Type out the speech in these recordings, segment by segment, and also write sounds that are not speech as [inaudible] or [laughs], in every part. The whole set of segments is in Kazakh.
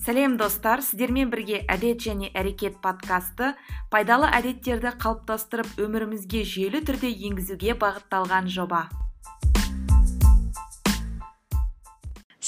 сәлем достар. Сіздермен бірге әдет және әрекет подкасты пайдалы әдеттерді қалыптастырып өмірімізге жүйелі түрде енгізуге бағытталған жоба.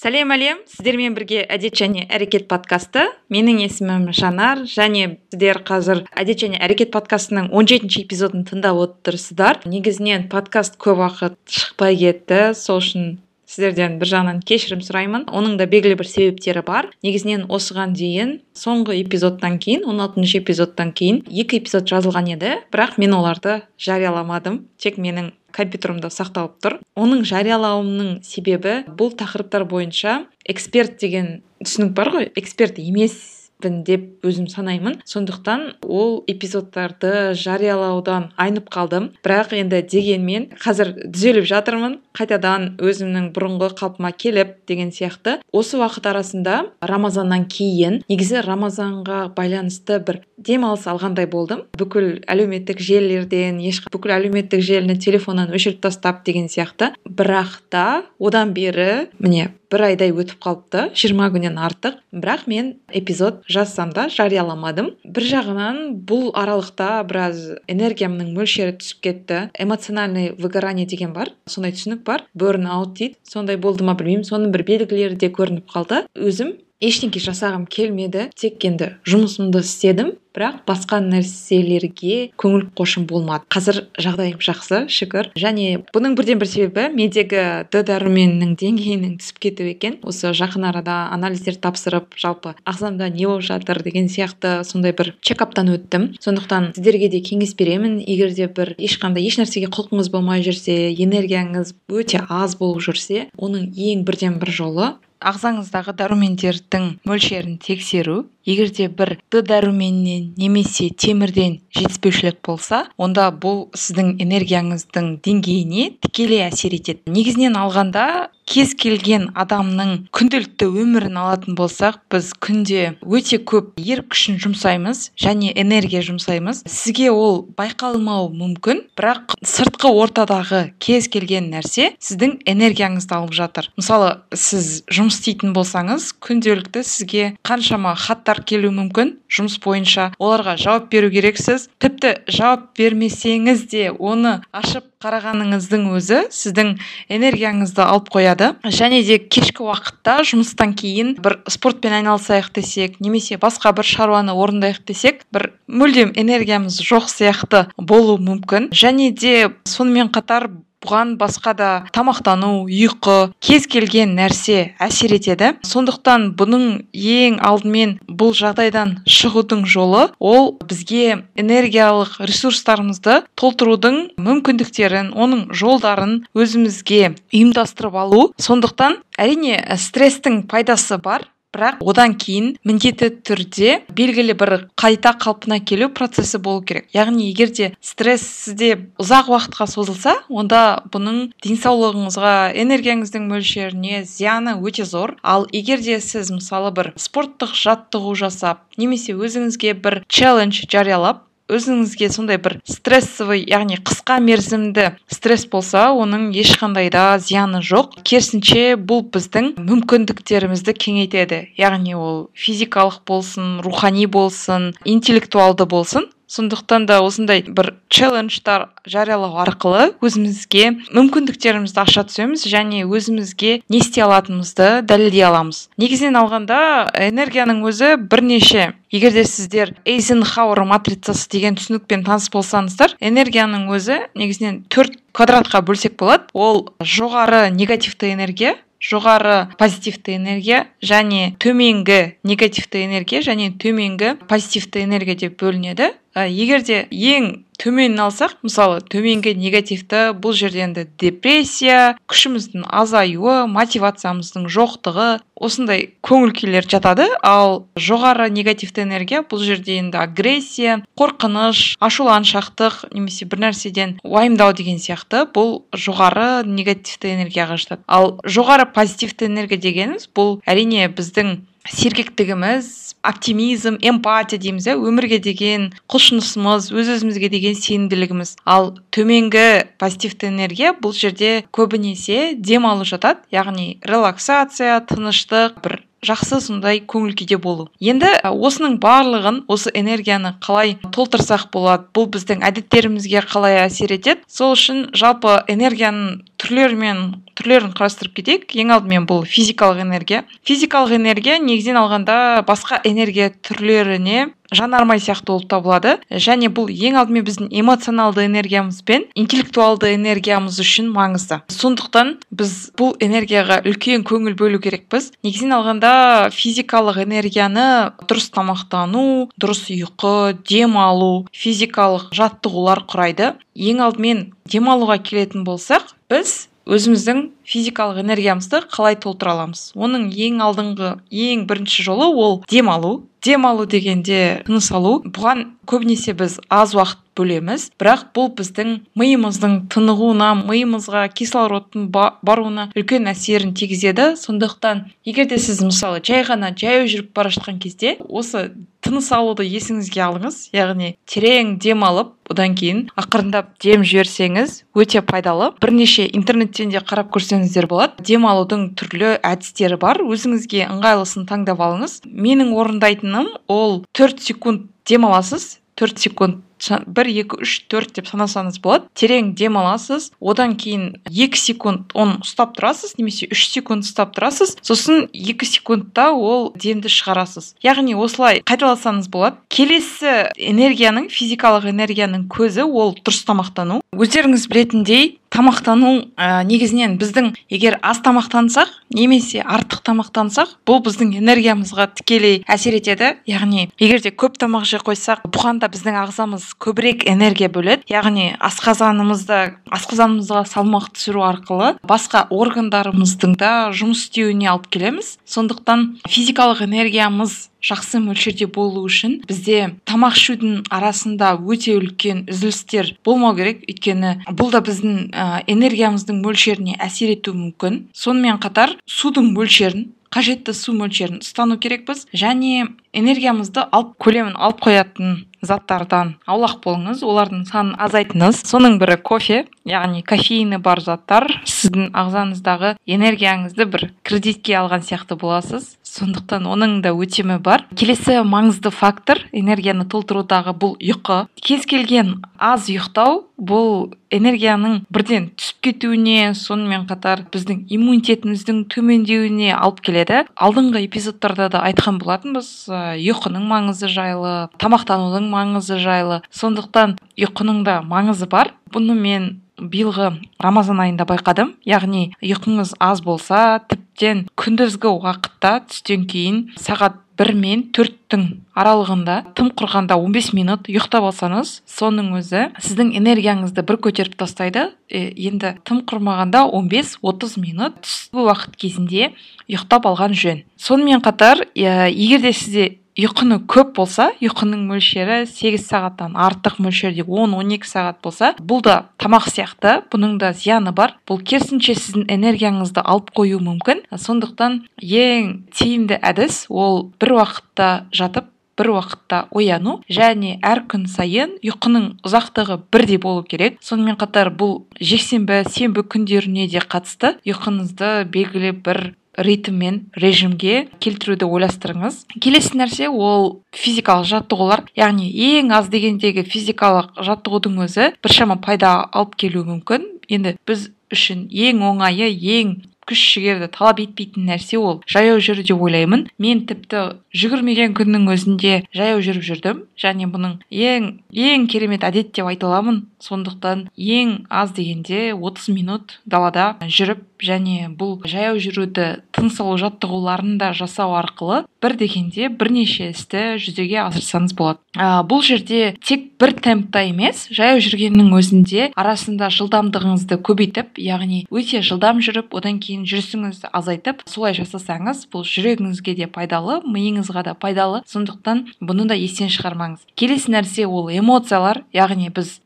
Сәлем әлем. Сіздермен бірге әдет және әрекет подкасты. Менің есімім жанар және сіздер қазір әдет және әрекет подкастының 17 жетінші эпизодын тыңдап отырсыздар. Негізінен подкаст көп уақыт шықпай кетті. Сол үшін сіздерден бір жағынан кешірім сұраймын. Оның да белгілі бір себептері бар. Негізінен осыған дейін соңғы эпизодтан кейін 16 алтыншы эпизодтан кейін екі эпизод жазылған еді. Бірақ мен оларды жарияламадым. Тек менің компьютерімде сақталып тұр. Оның жариялауымның себебі бұл тақырыптар бойынша эксперт деген түсінік бар ғой. Эксперт емес. Деп өзім санаймын. Сондықтан ол эпизодтарды жариялаудан айнып қалдым. Бірақ енді дегенмен қазір түзеліп жатырмын. Қайтадан өзімнің бұрынғы қалпыма келіп деген сияқты. Осы уақыт арасында рамазаннан кейін негізі рамазанға байланысты бір демалыс алғандай болдым. Бүкіл әлеуметтік желілерден еш бүкіл әлеуметтік желіні телефоннан өшіріп тастап деген сияқты. Бірақ та одан бері міне бір айдай өтіп қалыпты жиырма күннен артық. Бірақ мен эпизод жазсам да жарияламадым. Бір жағынан бұл аралықта біраз энергиямның мөлшері түсіп кетті. Эмоциональный выгорание деген бар сондай түсінік бар. Берн аут дейді. Сондай болды ма білмеймін. Соның бір белгілері де көрініп қалды. Өзім ештеңе жасағым келмеді. Тек енді жұмысымды істедім бірақ басқа нәрселерге көңіл қошым болмады. Қазір жағдайым жақсы шүкір. Және бұның бірден бір себебі мендегі д дәруменнің деңгейінің түсіп кетуі екен. Осы жақын арада анализдер тапсырып жалпы ағзамда не болып жатыр деген сияқты сондай бір чекаптан өттім. Сондықтан сіздерге де кеңес беремін. Егер де бір ешқандай еш нәрсеге құлқыңыз болмай жүрсе энергияңыз өте аз болып жүрсе оның ең бірден бір жолы ағзаңыздағы дәрумендердің мөлшерін тексеру егер де бір д дәруменінен немесе темірден жетіспеушілік болса онда бұл сіздің энергияңыздың деңгейіне тікелей әсер етеді. Негізінен алғанда кез келген адамның күнделікті өмірін алатын болсақ біз күнде өте көп ерік күшін жұмсаймыз және энергия жұмсаймыз сізге ол байқалмауы мүмкін. Бірақ сыртқы ортадағы кез келген нәрсе сіздің энергияңызды алып жатыр. Мысалы сіз жұмыс істейтін болсаңыз күнделікті сізге қаншама хаттар келуі мүмкін жұмыс бойынша. Оларға жауап беру керексіз. Тіпті жауап бермесеңіз де оны ашып қарағаныңыздың өзі сіздің энергияңызды алып қояды. Және де кешкі уақытта жұмыстан кейін бір спортпен айналысайық десек немесе басқа бір шаруаны орындайық десек бір мүлдем энергиямыз жоқ сияқты болуы мүмкін. Және де сонымен қатар бұған басқа да тамақтану ұйқы кез келген нәрсе әсер етеді. Сондықтан бұның ең алдымен бұл жағдайдан шығудың жолы ол бізге энергиялық ресурстарымызды толтырудың мүмкіндіктерін оның жолдарын өзімізге ұйымдастырып алу. Сондықтан әрине стресстің пайдасы бар. Бірақ одан кейін міндетті түрде белгілі бір қайта қалпына келу процесі болу керек. Яғни егер де стресс сізде ұзақ уақытқа созылса онда бұның денсаулығыңызға энергияңыздың мөлшеріне зияны өте зор. Ал егер де сіз мысалы бір спорттық жаттығу жасап немесе өзіңізге бір челлендж жариялап өзіңізге сондай бір стрессовый яғни қысқа мерзімді стресс болса оның ешқандай да зияны жоқ. Керісінше бұл біздің мүмкіндіктерімізді кеңейтеді. Яғни ол физикалық болсын рухани болсын интеллектуалды болсын. Сондықтан да осындай бір челленджтар жариялау арқылы өзімізге мүмкіндіктерімізді аша түсеміз және өзімізге не істей алатынымызды дәлелдей аламыз. Негізінен алғанда энергияның өзі бірнеше егер де сіздер эйзенхауэр матрицасы деген түсінікпен таныс болсаңыздар энергияның өзі негізінен төрт квадратқа бөлсек болады. Ол жоғары негативті энергия жоғары позитивті энергия және төменгі негативті энергия және төменгі позитивті энергия деп бөлінеді. Егер де ең төменін алсақ мысалы төменгі негативті бұл жерде енді депрессия күшіміздің азаюы мотивациямыздың жоқтығы осындай көңіл күйлер жатады. Ал жоғары негативті энергия бұл жерде енді агрессия қорқыныш ашуланшақтық немесе бір нәрседен уайымдау деген сияқты бұл жоғары негативті энергияға жатады. Ал жоғары позитивті энергия дегеніміз бұл әрине біздің сергектігіміз оптимизм эмпатия дейміз иә өмірге деген құлшынысымыз өз өзімізге деген сенімділігіміз. Ал төменгі позитивті энергия бұл жерде көбінесе демалу жатады яғни релаксация тыныштық бір жақсы сондай көңіл күйде болу. Енді осының барлығын осы энергияны қалай толтырсақ болады бұл біздің әдеттерімізге қалай әсер етеді сол үшін жалпы энергияның түрлері мен түрлерін қарастырып кетейік. Ең алдымен бұл физикалық энергия. Физикалық энергия негізінен алғанда басқа энергия түрлеріне жанармай сияқты болып табылады. Және бұл ең алдымен біздің эмоционалды энергиямыз бен интеллектуалды энергиямыз үшін маңызды. Сондықтан біз бұл энергияға үлкен көңіл бөлу керекпіз. Негізінен алғанда физикалық энергияны дұрыс тамақтану дұрыс ұйқы демалу физикалық жаттығулар құрайды. Ең алдымен демалуға келетін болсақ біз өзіміздің физикалық энергиямызды қалай толтыра аламыз? Оның ең алдыңғы ең бірінші жолы ол демалу. Демалу дегенде тыныс алу. Бұған көбінесе біз аз уақыт бөлеміз. Бірақ бұл біздің миымыздың тынығуына миымызға кислородтың баруына үлкен әсерін тигізеді. Сондықтан егер де сіз мысалы жай ғана жаяу жүріп бара жатқан кезде осы тыныс алуды есіңізге алыңыз. Яғни терең дем алып одан кейін ақырындап дем жіберсеңіз өте пайдалы. Бірнеше интернеттен де қарап көрсеңіздер болады. Демалудың түрлі әдістері бар. Өзіңізге ыңғайлысын таңдап алыңыз. Менің орындайтыным ол төрт секунд демаласыз төрт секунд бір екі үш төрт деп санасаңыз болады. Терең дем аласыз одан кейін екі секунд оны ұстап тұрасыз немесе үш секунд ұстап тұрасыз. Сосын екі секундта ол демді шығарасыз. Яғни осылай қайталасаңыз болады. Келесі энергияның физикалық энергияның көзі ол дұрыс тамақтану. Өздеріңіз білетіндей тамақтану ә, негізінен біздің егер аз тамақтансақ немесе артық тамақтансақ бұл біздің энергиямызға тікелей әсер етеді. Яғни егер де көп тамақ жей қойсақ бұған да біздің ағзамыз көбірек энергия бөледі. Яғни асқазанымызда асқазанымызға салмақ түсіру арқылы басқа органдарымыздың да жұмыс істеуіне алып келеміз. Сондықтан физикалық энергиямыз жақсы мөлшерде болу үшін бізде тамақ ішудің арасында өте үлкен үзілістер болмау керек. Өйткені бұл да біздің ә, энергиямыздың мөлшеріне әсер етуі мүмкін. Сонымен қатар судың мөлшерін қажетті су мөлшерін ұстану керекпіз. Және энергиямызды алып көлемін алып қоятын заттардан аулақ болыңыз олардың санын азайтыңыз. Соның бірі кофе яғни кофеині бар заттар. Сіздің ағзаңыздағы энергияңызды бір кредитке алған сияқты боласыз. Сондықтан оның да өлшемі бар. Келесі маңызды фактор энергияны толтырудағы бұл ұйқы. Кез келген аз ұйықтау бұл энергияның бірден түсіп кетуіне сонымен қатар біздің иммунитетіміздің төмендеуіне алып келеді. Алдыңғы эпизодтарда да айтқан болатынбыз ұйқының маңызы жайлы тамақтанудың маңызы жайлы. Сондықтан ұйқының да маңызы бар. Бұны мен биылғы рамазан айында байқадым. Яғни ұйқыңыз аз болса тіптен күндізгі уақытта түстен кейін сағат бір мен төрттің аралығында тым құрғанда 15 минут ұйықтап алсаңыз соның өзі сіздің энергияңызды бір көтеріп тастайды. Енді тым құрмағанда 15-30 минут түскі уақыт кезінде ұйықтап алған жөн. Сонымен қатар егер де сізде ұйқыны көп болса ұйқының мөлшері 8 сағаттан артық мөлшерде 10-12 сағат болса бұл да тамақ сияқты бұның да зияны бар. Бұл керісінше сіздің энергияңызды алып қою мүмкін. Сондықтан ең тиімді әдіс ол бір уақытта жатып бір уақытта ояну және әр күн сайын ұйқының ұзақтығы бірдей болу керек. Сонымен қатар бұл жексенбі сенбі күндеріне де қатысты ұйқыңызды белгілі бір ритммен режимге келтіруді ойластырыңыз. Келесі нәрсе ол физикалық жаттығулар яғни ең аз дегендегі физикалық жаттығудың өзі біршама пайда алып келуі мүмкін. Енді біз үшін ең оңайы ең күш жігерді талап етпейтін нәрсе ол жаяу жүру деп ойлаймын. Мен тіпті жүгірмеген күннің өзінде жаяу жүріп жүрдім. Және бұның ең ең керемет әдет деп айта аламын. Сондықтан ең аз дегенде 30 минут далада жүріп және бұл жаяу жүруді тыныс алу жаттығуларын да жасау арқылы бір дегенде бірнеше істі жүзеге асырсаңыз болады. Ә, бұл жерде тек бір темпта емес жаяу жүргеннің өзінде арасында жылдамдығыңызды көбейтіп яғни өте жылдам жүріп одан кейін жүрісіңізді азайтып солай жасасаңыз бұл жүрегіңізге де пайдалы миыңызға да пайдалы. Сондықтан бұны да естен шығармаңыз. Келесі нәрсе ол эмоциялар яғни біз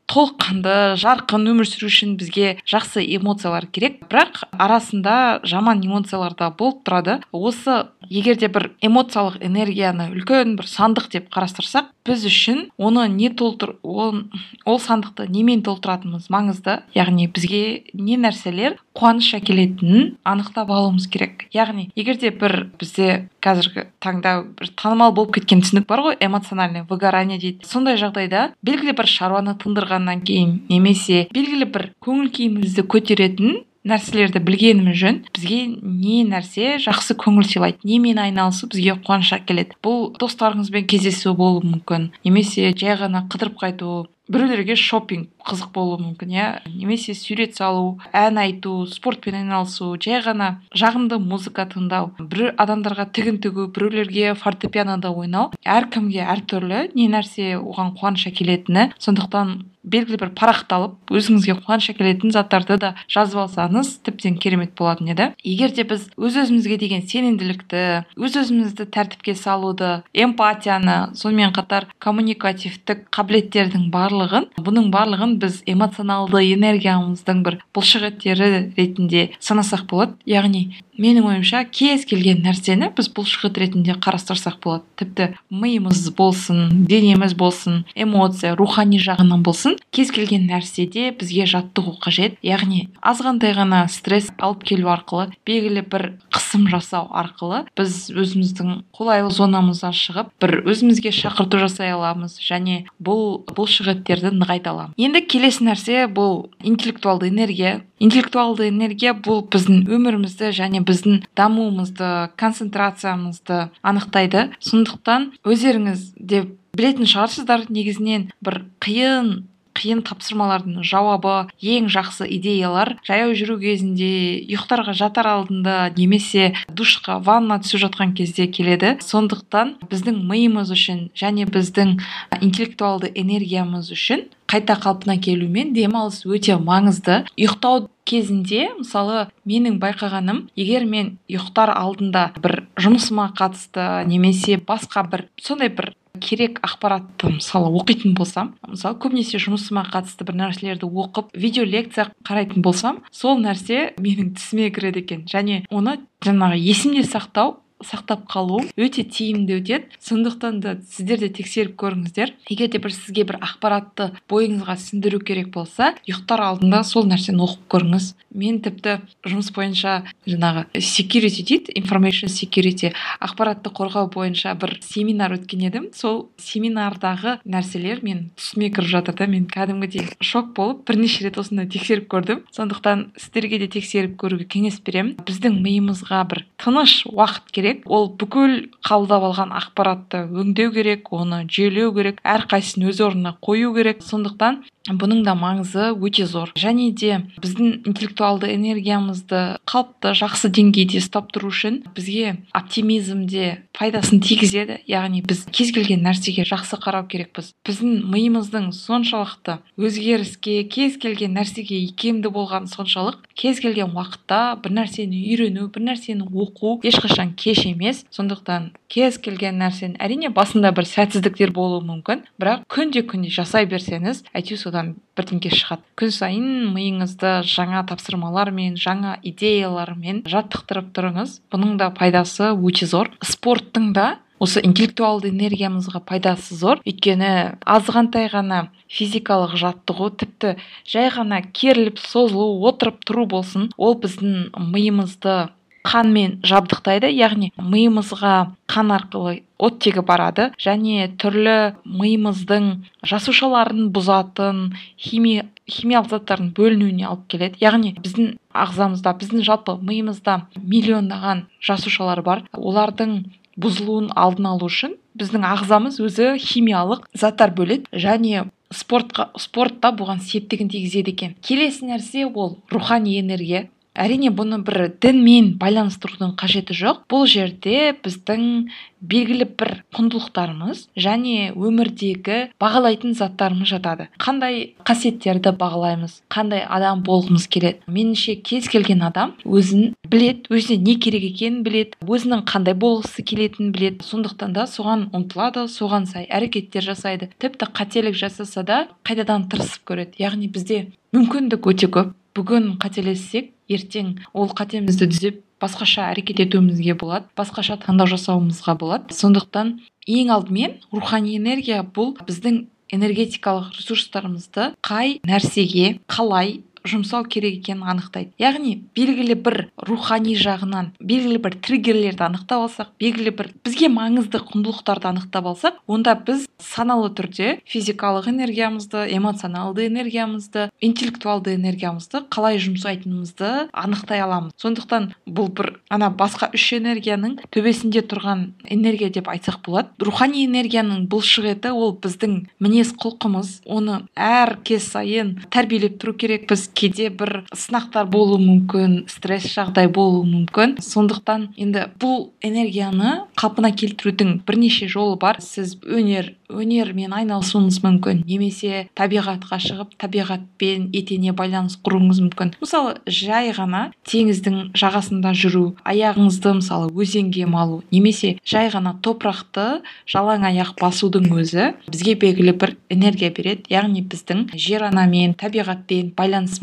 жарқын өмір сүру үшін бізге жақсы эмоциялар керек. Бірақ арасында жаман эмоциялар да болып тұрады. Осы егер де бір эмоциялық энергияны үлкен бір сандық деп қарастырсақ біз үшін оны не толтыр ол, ол сандықты немен толтыратынымыз маңызды. Яғни бізге не нәрселер қуаныш әкелетінін анықтап алуымыз керек. Яғни егер де бір бізде қазіргі таңда бір танымал болып кеткен түсінік бар ғой эмоциональное выгорание дейді. Сондай жағдайда белгілі бір шаруаны тындырғаннан кейін немесе белгілі бір көңіл күйімізді көтеретін нәрселерді білгеніміз жөн бізге не нәрсе жақсы көңіл сыйлайды немен айналысу бізге қуаныш әкеледі. Бұл достарыңызбен кездесу болуы мүмкін немесе жай ғана қыдырып қайту біреулерге шопинг қызық болуы мүмкін иә? Немесе сурет салу ән айту спортпен айналысу жай ғана жағымды музыка тыңдау. Бір адамдарға тігін тігу біреулерге фортепианода ойнау. Әркімге әртүрлі не нәрсе оған қуаныш әкелетіні. Сондықтан белгілі бір парақты алып өзіңізге қуаныш әкелетін заттарды да жазып алсаңыз тіптен керемет болатын еді. Егер де біз өз өзімізге деген сенімділікті өз өзімізді тәртіпке салуды эмпатияны сонымен қатар коммуникативтік қабілеттердің барлығын бұның барлығын біз эмоционалды энергиямыздың бір бұлшықеттері ретінде санасақ болады. Яғни менің ойымша кез келген нәрсені біз бұлшықет ретінде қарастырсақ болады. Тіпті миымыз болсын денеміз болсын эмоция рухани жағынан болсын кез келген нәрседе бізге жаттығу қажет. Яғни азғантай ғана стресс алып келу арқылы белгілі бір қысым жасау арқылы біз өзіміздің қолайлы зонамыздан шығып бір өзімізге шақырту жасай аламыз және бұл бұлшықеттерді нығайта аламыз. Енді келесі нәрсе бұл интеллектуалды энергия. Интеллектуалды энергия бұл біздің өмірімізді және біздің дамуымызды концентрациямызды анықтайды. Сондықтан өздеріңіз де білетін шығарсыздар негізінен бір қиын қиын тапсырмалардың жауабы ең жақсы идеялар жаяу жүру кезінде ұйықтарға жатар алдында немесе душқа ванна түсіп жатқан кезде келеді. Сондықтан біздің миымыз үшін және біздің интеллектуалды энергиямыз үшін қайта қалпына келу мен демалыс өте маңызды. Ұйықтау кезінде мысалы менің байқағаным егер мен ұйықтар алдында бір жұмысыма қатысты немесе басқа бір сондай бір керек ақпаратты мысалы оқитын болсам мысалы көбінесе жұмысыма қатысты бір нәрселерді оқып видео лекция қарайтын болсам сол нәрсе менің тісіме кіреді екен. Және оны жаңағы есімде сақтау сақтап қалу өте тиімді өтеді. Сондықтан да сіздер де тексеріп көріңіздер. Егер де бір сізге бір ақпаратты бойыңызға сіңдіру керек болса ұйықтар алдында сол нәрсені оқып көріңіз. Мен тіпті жұмыс бойынша жаңағы security дейді information security ақпаратты қорғау бойынша бір семинар өткен едім. Сол семинардағы нәрселер мен түсіме кіріп жатыр да мен кәдімгідей шок болып бірнеше рет осындай тексеріп көрдім. Сондықтан сіздерге де тексеріп көруге кеңес беремін. Біздің миымызға бір тыныш уақыт керек. Керек. Ол бүкіл қабылдап алған ақпаратты өңдеу керек оны жүйелеу керек әрқайсысын өз орнына қою керек. Сондықтан бұның да маңызы өте зор. Және де біздің интеллектуалды энергиямызды қалыпты жақсы деңгейде ұстап тұру үшін бізге оптимизмде пайдасын тигізеді. Яғни біз кез келген нәрсеге жақсы қарау керекпіз. Біздің миымыздың соншалықты өзгеріске кез келген нәрсеге икемді болған соншалық кез келген уақытта бір нәрсені үйрену бір нәрсені оқу ешқашан кеш емес. Сондықтан кез келген нәрсені әрине басында бір сәтсіздіктер болуы мүмкін. Бірақ күнде күнде жасай берсеңіз әйтеуір содан бірдеңке шығады. Күн сайын миыңызды жаңа тапсырмалармен жаңа идеялармен жаттықтырып тұрыңыз. Бұның да пайдасы өте зор. Спорттың да осы интеллектуалды энергиямызға пайдасы зор. Өйткені азғантай ғана физикалық жаттығу тіпті жай ғана керіліп созылу отырып тұру болсын. Ол біздің миымызды қанмен жабдықтайды яғни миымызға қан арқылы оттегі барады және түрлі миымыздың жасушаларын бұзатын химия химиялық заттардың бөлінуіне алып келеді. Яғни біздің ағзамызда біздің жалпы миымызда миллиондаған жасушалар бар. Олардың бұзылуын алдын алу үшін біздің ағзамыз өзі химиялық заттар бөледі және спортқа спортта бұған септігін тигізеді екен. Келесі нәрсе ол рухани энергия. Әрине бұны бір дінмен байланыстырудың қажеті жоқ. Бұл жерде біздің белгілі бір құндылықтарымыз және өмірдегі бағалайтын заттарымыз жатады. Қандай қасиеттерді бағалаймыз қандай адам болғымыз келеді. Меніңше кез келген адам өзін білет, өзіне не керек екенін білет, өзінің қандай болғысы келетінін білет. сондықтан да соған ұмтылады соған сай әрекеттер жасайды. Тіпті қателік жасаса да қайтадан тырысып көреді. Яғни бізде мүмкіндік өте көп. Бүгін қателессек ертең ол қатемізді түзеп басқаша әрекет етуімізге болады басқаша таңдау жасауымызға болады. Сондықтан ең алдымен рухани энергия бұл біздің энергетикалық ресурстарымызды қай нәрсеге қалай жұмсау керек екенін анықтайды. Яғни белгілі бір рухани жағынан белгілі бір триггерлерді анықтап алсақ белгілі бір бізге маңызды құндылықтарды анықтап алсақ онда біз саналы түрде физикалық энергиямызды эмоционалды энергиямызды интеллектуалды энергиямызды қалай жұмсайтынымызды анықтай аламыз. Сондықтан бұл бір ана басқа үш энергияның төбесінде тұрған энергия деп айтсақ болады. Рухани энергияның бұлшық еті ол біздің мінез құлқымыз. Оны әр кез сайын тәрбиелеп тұру керекпіз кейде бір сынақтар болуы мүмкін стресс жағдай болуы мүмкін. Сондықтан енді бұл энергияны қалпына келтірудің бірнеше жолы бар. Сіз өнер өнермен айналысуыңыз мүмкін немесе табиғатқа шығып табиғатпен етене байланыс құруыңыз мүмкін. Мысалы жай ғана теңіздің жағасында жүру аяғыңызды мысалы өзенге малу немесе жай ғана топырақты жалаң аяқ басудың өзі бізге белгілі бір энергия береді. Яғни біздің жер анамен табиғатпен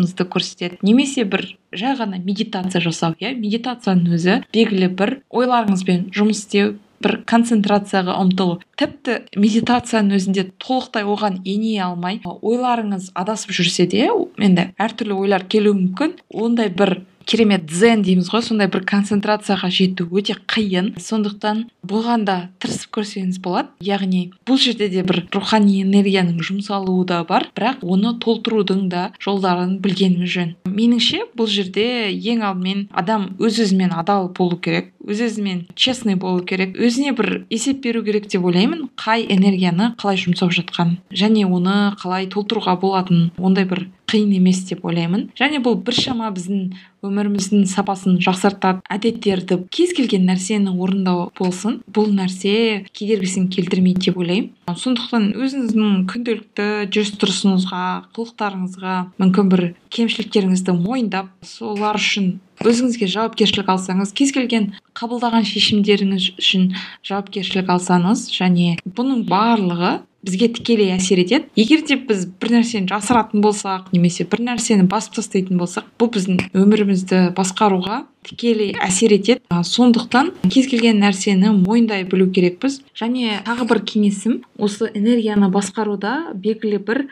байланысымызды көрсетеді. Немесе бір жай ғана медитация жасау. Иә медитацияның өзі белгілі бір ойларыңызбен жұмыс істеу бір концентрацияға ұмтылу. Тіпті медитацияның өзінде толықтай оған ене алмай ойларыңыз адасып жүрсе де енді әртүрлі ойлар келуі мүмкін. Ондай бір керемет дзен дейміз ғой. Сондай бір концентрацияға жету өте қиын. Сондықтан бұған да тырысып көрсеңіз болады. Яғни бұл жерде де бір рухани энергияның жұмсалуы да бар. Бірақ оны толтырудың да жолдарын білгеніміз жөн. Меніңше бұл жерде ең алдымен адам өз өзімен адал болу керек өз өзімен честный болу керек өзіне бір есеп беру керек деп ойлаймын. Қай энергияны қалай жұмсап жатқанын және оны қалай толтыруға болатынын ондай бір қиын емес деп ойлаймын. Және бұл біршама біздің өміріміздің сапасын жақсартады әдеттерді. Кез келген нәрсені орындау болсын бұл нәрсе кедергісін келтірмейді деп ойлаймын. Сондықтан өзіңіздің күнделікті жүріс тұрысыңызға қылықтарыңызға мүмкін бір кемшіліктеріңізді мойындап солар үшін өзіңізге жауапкершілік алсаңыз кез келген қабылдаған шешімдеріңіз үшін жауапкершілік алсаңыз және бұның барлығы бізге тікелей әсер етеді. Егер де біз бір нәрсені жасыратын болсақ немесе бір нәрсені басып тастайтын болсақ бұл біздің өмірімізді басқаруға тікелей әсер етеді. Сондықтан кез келген нәрсені мойындай білу керекпіз. Және тағы бір кеңесім осы энергияны басқаруда белгілі бір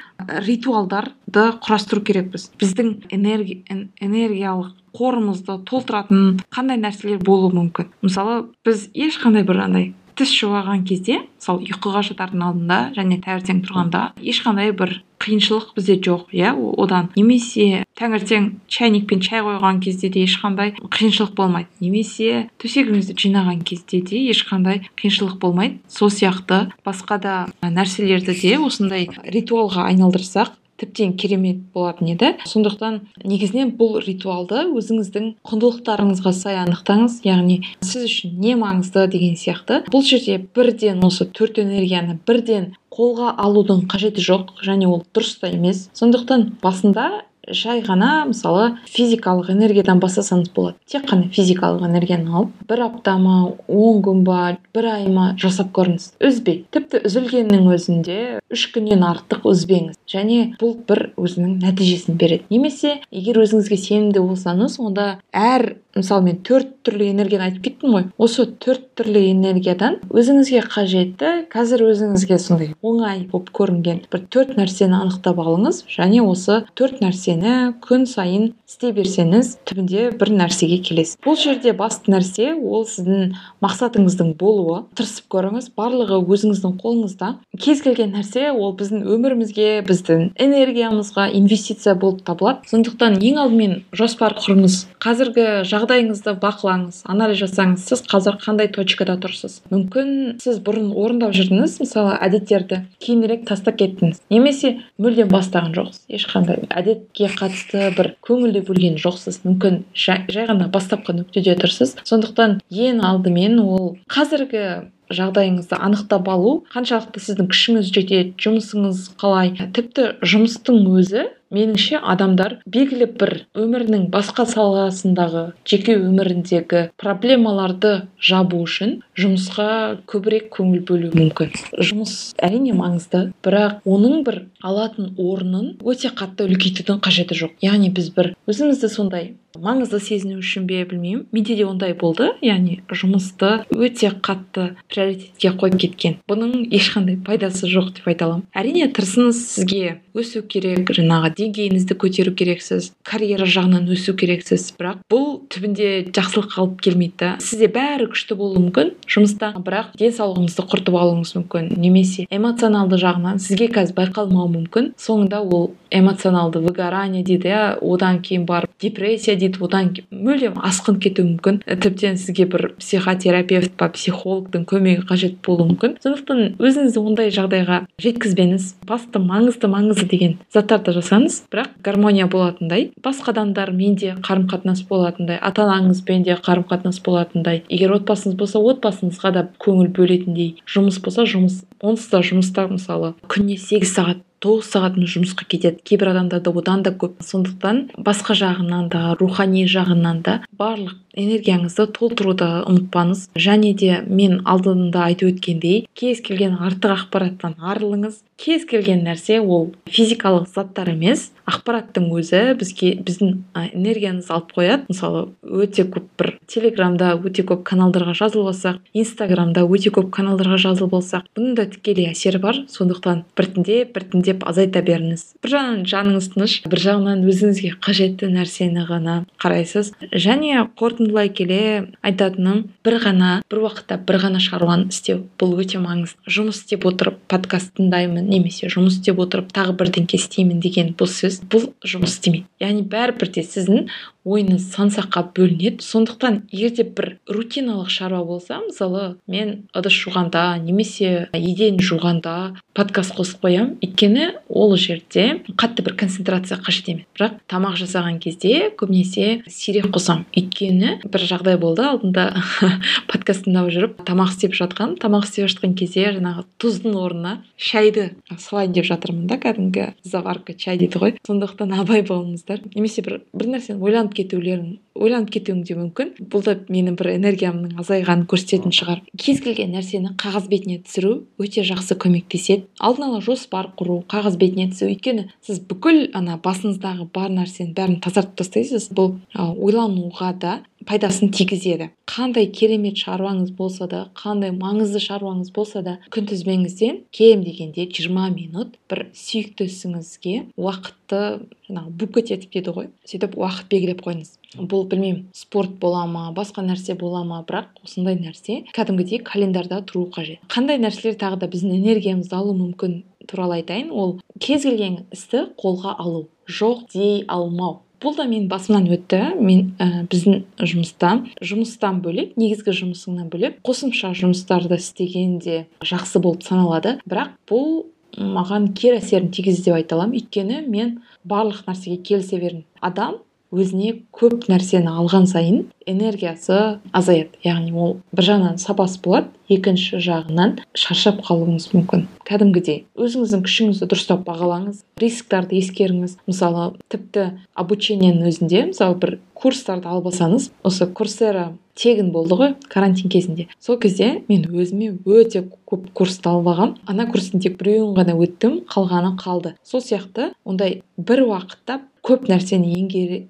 ритуалдарды құрастыру керекпіз. Біздің энерги, энергиялық қорымызды толтыратын қандай нәрселер болуы мүмкін? Мысалы біз ешқандай бір андай жуаған кезде мысалы ұйқыға жатардың алдында және таңертең тұрғанда ешқандай бір қиыншылық бізде жоқ иә? Одан немесе таңертең чайникпен шай қойған кезде де ешқандай қиыншылық болмайды. Немесе төсегіңізді жинаған кезде де ешқандай қиыншылық болмайды. Сол сияқты басқа да нәрселерді де осындай ритуалға айналдырсақ тіптен керемет болатын еді. Сондықтан негізінен бұл ритуалды өзіңіздің құндылықтарыңызға сай анықтаңыз яғни сіз үшін не маңызды деген сияқты. Бұл жерде бірден осы төрт энергияны бірден қолға алудың қажеті жоқ және ол дұрыс та емес. Сондықтан басында жай ғана мысалы физикалық энергиядан бастасаңыз болады. Тек қана физикалық энергияны алып бір апта ма он күн ба бір ай ма жасап көріңіз. Үзбей. Тіпті үзілгеннің өзінде үш күннен артық үзбеңіз. Және бұл бір өзінің нәтижесін береді. Немесе егер өзіңізге сенімді болсаңыз онда әр мысалы мен төрт түрлі энергияны айтып кеттім ғой. Осы төрт түрлі энергиядан өзіңізге қажетті қазір өзіңізге сондай оңай болып көрінген бір төрт нәрсені анықтап алыңыз және осы төрт нәрсені күн сайын істей берсеңіз түбінде бір нәрсеге келесіз. Бұл жерде басты нәрсе ол сіздің мақсатыңыздың болуы. Тырысып көріңіз барлығы өзіңіздің қолыңызда. Кез келген нәрсе ол біздің өмірімізге біздің энергиямызға инвестиция болып табылады. Сондықтан ең алдымен жоспар құрыңыз. Қазіргі жағдайыңызды бақылаңыз анализ жасаңыз. Сіз қазір қандай точкада тұрсыз? Мүмкін сіз бұрын орындап жүрдіңіз мысалы әдеттерді кейінірек тастап кеттіңіз. Немесе мүлдем бастаған жоқсыз. Ешқандай әдетке қатысты бір көңіл де бөлген жоқсыз. Мүмкін жай ғана бастапқы нүктеде тұрсыз. Сондықтан ең алдымен ол қазіргі жағдайыңызды анықтап алу. Қаншалықты сіздің күшіңіз жетеді жұмысыңыз қалай? Тіпті жұмыстың өзі меніңше адамдар белгілі бір өмірінің басқа саласындағы жеке өміріндегі проблемаларды жабу үшін жұмысқа көбірек көңіл бөлуі мүмкін. Жұмыс әрине маңызды бірақ оның бір алатын орнын өте қатты үлкейтудің қажеті жоқ. Яғни біз бір өзімізді сондай маңызды сезіну үшін бе білмеймін. Менде де ондай болды. Яғни жұмысты өте қатты приоритетке қойып кеткен. Бұның ешқандай пайдасы жоқ деп айта аламын. Әрине тырысыңыз сізге өсу керек жаңағы деңгейіңізді көтеру керексіз карьера жағынан өсу керексіз. Бірақ бұл түбінде жақсылыққа алып келмейді да. Сізде бәрі күшті болуы мүмкін жұмыста. Бірақ денсаулығыңызды құртып алуыңыз мүмкін. Немесе эмоционалды жағынан сізге қазір байқалмауы мүмкін. Соңында ол эмоционалды выгорание дейді иә одан кейін барып депрессия дейді одан мүлдем асқынып кетуі мүмкін. Тіптен сізге бір психотерапевт па психологтың көмегі қажет болуы мүмкін. Сондықтан өзіңізді ондай жағдайға жеткізбеңіз. Басты маңызды маңызды деген заттарды жасаңыз бірақ гармония болатындай басқа адамдармен де қарым қатынас болатындай ата анаңызбен де қарым қатынас болатындай. Егер отбасыңыз болса отбасыңызға да көңіл бөлетіндей жұмыс болса жұмыс онсыз да жұмыста мысалы күніне сегіз сағат тоғыз сағат жұмысқа кетеді. Кейбір адамдарда одан да көп. Сондықтан басқа жағынан да рухани жағынан да барлық энергияңызды толтыруды ұмытпаңыз. Және де мен алдында айтып өткендей кез келген артық ақпараттан арылыңыз. Кез келген нәрсе ол физикалық заттар емес. Ақпараттың өзі бізге біздің энергиямызды алып қояды. Мысалы өте көп бір телеграмда өте көп каналдарға жазылып алсақ инстаграмда өте көп каналдарға жазылып алсақ бұның да тікелей әсері бар. Сондықтан біртіндеп біртіндеп азайта беріңіз. Бір жағынан жаныңыз тыныш бір жағынан өзіңізге қажетті нәрсені ғана қарайсыз. Және қорытындылай келе айтатыным бір ғана бір уақытта бір ғана шаруаны істеу бұл өте маңызды. Жұмыс істеп отырып подкаст тыңдаймын немесе жұмыс істеп отырып тағы бірдеңке істеймін деген бұл сөз бұл жұмыс істемейді. Яғни бәрібір де сіздің ойыңыз сан саққа бөлінеді. Сондықтан егер де бір рутиналық шаруа болса мысалы мен ыдыс жуғанда немесе еден жуғанда подкаст қосып қоямын өйткені ол жерде қатты бір концентрация қажет емес бірақ тамақ жасаған кезде көбінесе сирек қосамын өйткені бір жағдай болды. Алдында [laughs] подкаст тыңдап жүріп тамақ істеп жатқан. Тамақ істеп жатқан кезде жаңағы тұздың орнына шайды салайын деп жатырмын да кәдімгі заварка чай дейді ғой. Сондықтан абай болыңыздар. Немесе бір бір нәрсені ойланып ойланып кетулерің ойланып кетуің де мүмкін. Бұл да менің бір энергиямның азайғанын көрсететін шығар. Кез келген нәрсені қағаз бетіне түсіру өте жақсы көмектеседі. Алдын ала жоспар құру қағаз бетіне түсіру. Өйткені сіз бүкіл ана басыңыздағы бар нәрсенің бәрін тазартып тастайсыз. Бұл ойлануға да пайдасын тигізеді. Қандай керемет шаруаңыз болса да қандай маңызды шаруаңыз болса да күнтізбеңізден кем дегенде 20 минут бір сүйікті ісіңізге уақытты жаңағы буклет етіп дейді ғой. Сөйтіп уақыт белгілеп қойыңыз. Бұл білмеймін спорт бола ма басқа нәрсе бола ма бірақ осындай нәрсе кәдімгідей календарда тұруы қажет. Қандай нәрселер тағы да біздің энергиямызды алуы мүмкін туралы айтайын. Ол кез келген істі қолға алу. Жоқ дей алмау. Бұл да менің басымнан өтті. Мен ә, біздің жұмыста жұмыстан бөлек негізгі жұмысыңнан бөлек қосымша жұмыстарды істеген де жақсы болып саналады. Бірақ бұл маған кері әсерін тигізді деп айта аламын. Өйткені мен барлық нәрсеге келісе бердім адам өзіне көп нәрсені алған сайын энергиясы азаяды. Яғни ол бір жағынан сапасы болады екінші жағынан шаршап қалуыңыз мүмкін. Кәдімгідей өзіңіздің күшіңізді дұрыстап бағалаңыз рисктарды ескеріңіз. Мысалы тіпті обучениенің өзінде мысалы бір курстарды алып алсаңыз осы курсера тегін болды ғой карантин кезінде. Сол кезде мен өзіме өте көп курсты алып алғанмын ана курстың тек біреуін ғана өттім қалғаны қалды. Сол сияқты ондай бір уақытта көп нәрсені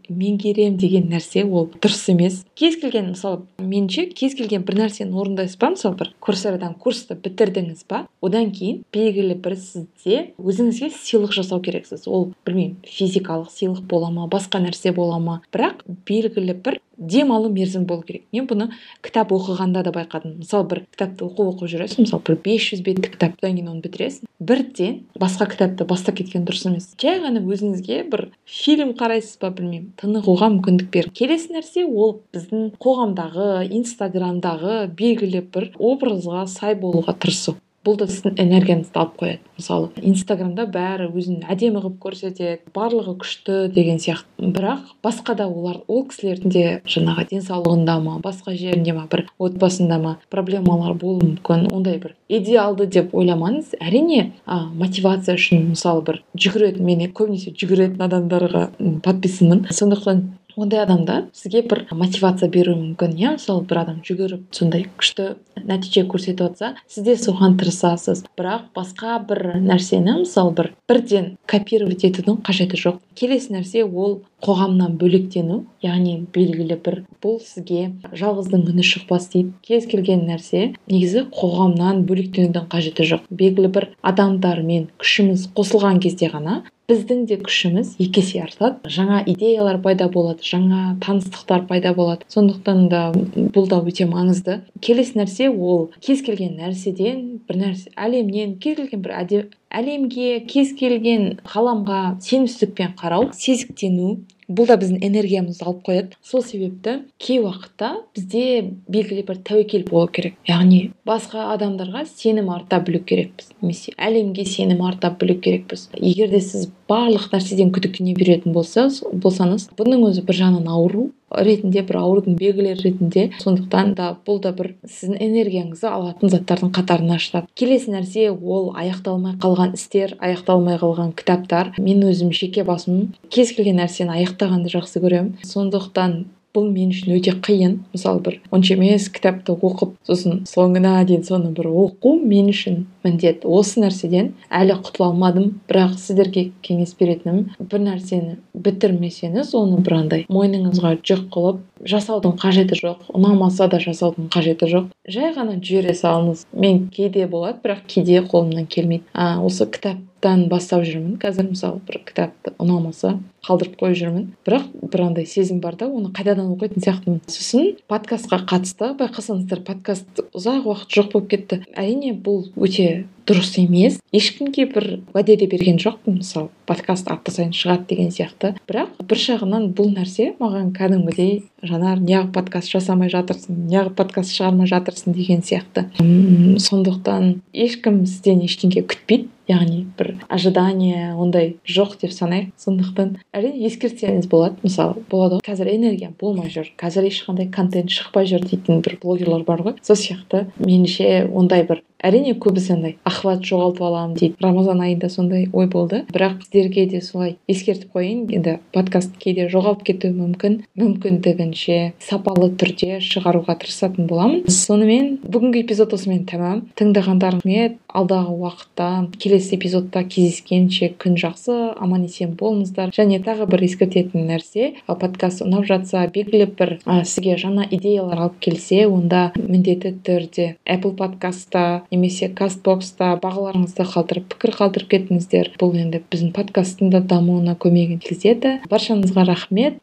меңгерем деген нәрсе ол дұрыс емес. Кез келген мысалы меніңше кез келген бір нәрсені орындайсыз ба? Мысалы бір курсерадан курсты бітірдіңіз ба? Одан кейін белгілі бір сізде өзіңізге сыйлық жасау керексіз. Ол білмеймін физикалық сыйлық бола ма басқа нәрсе бола ма? Бірақ белгілі бір демалу мерзімі болу керек. Мен бұны кітап оқығанда да байқадым. Мысалы бір кітапты оқып оқып жүресің мысалы бір бес жүз беттік кітап одан кейін оны бітіресің. Бірден басқа кітапты бастап кеткен дұрыс емес. Жай ғана өзіңізге бір фильм қарайсыз ба білмеймін. Тынығуға мүмкіндік бер келесі нәрсе ол біздің қоғамдағы инстаграмдағы белгілі бір образға сай болуға тырысу. Бұл да сіздің энергияңызды алып қояды мысалы. Инстаграмда бәрі өзін әдемі қылып көрсетеді барлығы күшті деген сияқты. Бірақ басқа да олар ол кісілердің де жаңағы денсаулығында ма басқа жерінде ма бір отбасында ма проблемалар болуы мүмкін ондай бір идеалды деп ойламаңыз. Әрине а, мотивация үшін мысалы бір жүгіретін мен көбінесе жүгіретін адамдарға подписанмын. Сондықтан ондай адамдар сізге бір мотивация беруі мүмкін иә? Мысалы бір адам жүгіріп сондай күшті нәтиже көрсетіп жатса сіз де соған тырысасыз. Бірақ басқа бір нәрсені мысалы бір бірден копировать етудің қажеті жоқ. Келесі нәрсе ол қоғамнан бөлектену яғни белгілі бір бұл сізге жалғыздың үні шықпас дейді. Кез келген нәрсе негізі қоғамнан бөлектенудің қажеті жоқ. Белгілі бір адамдармен күшіміз қосылған кезде ғана біздің де күшіміз екі есе артады. Жаңа идеялар пайда болады жаңа таныстықтар пайда болады. Сондықтан да бұл да өте маңызды. Келесі нәрсе ол кез келген нәрседен бір нәрсе әлемнен кез келген бір әлемге кез келген ғаламға сенімсіздікпен қарау сезіктену бұл да біздің энергиямызды алып қояды. Сол себепті кей уақытта бізде белгілі бір тәуекел болу керек. Яғни басқа адамдарға сенім арта білу керекпіз немесе әлемге сенім арта білу керекпіз. Егер де сіз барлық нәрседен күдіктене беретін болсаңыз бұның өзі бір жағынан ауру ретінде бір аурудың белгілері ретінде. Сондықтан да бұл да бір сіздің энергияңызды алатын заттардың қатарына жатады келесі нәрсе ол аяқталмай қалған істер аяқталмай қалған кітаптар. Мен өзім жеке басым кез келген нәрсені аяқтағанды жақсы көремін. Сондықтан бұл мен үшін өте қиын. Мысалы бір онша емес кітапты оқып сосын соңына дейін соны бір оқу мен үшін міндет. Осы нәрседен әлі құтыла алмадым. Бірақ сіздерге кеңес беретінім бір нәрсені бітірмесеңіз оны бір андай мойныңызға жүк қылып жасаудың қажеті жоқ ұнамаса да жасаудың қажеті жоқ. Жай ғана жібере салыңыз. Мен кейде болады бірақ кейде қолымнан келмейді. А, осы кітап кітаптан бастап жүрмін. Қазір мысалы бір кітапты ұнамаса қалдырып қойып жүрмін. Бірақ бір андай сезім бар да оны қайтадан оқитын сияқтымын. Сосын подкастқа қатысты байқасаңыздар подкаст ұзақ уақыт жоқ болып кетті. Әрине бұл өте дұрыс емес. Ешкімге бір уәде де берген жоқпын. Мысалы подкаст апта сайын шығады деген сияқты. Бірақ бір жағынан бұл нәрсе маған кәдімгідей жанар неғып подкаст жасамай жатырсың неғып подкаст шығармай жатырсың деген сияқты. Сондықтан ешкім сізден ештеңе күтпейді. Яғни бір ожидание ондай жоқ деп санайық. Сондықтан әрине ескертсеңіз болады. Мысалы болады ғой. Қазір энергия болмай жүр. Қазір ешқандай контент шықпай жүр дейтін бір блогерлар бар ғой. Сол сияқты меніңше ондай бір әрине көбісі андай охват жоғалтып аламын дейді. Рамазан айында сондай ой болды. Бірақ сіздерге де солай ескертіп қояйын. Енді подкаст кейде жоғалып кетуі мүмкін. Мүмкіндігінше сапалы түрде шығаруға тырысатын боламын. Сонымен бүгінгі эпизод осымен тәмам. Тыңдағандарыңыз рахмет алдағы уақытта келесі эпизодта кездескенше күн жақсы аман есен болыңыздар. Және тағы бір ескертетін нәрсе подкаст ұнап жатса белгілі бір ә, сізге жаңа идеялар алып келсе онда міндетті түрде apple подкастта немесе кастбокста бағаларыңызды қалдырып пікір қалдырып кетіңіздер бұл енді біздің подкасттың да дамуына көмегін тигізеді баршаңызға рахмет.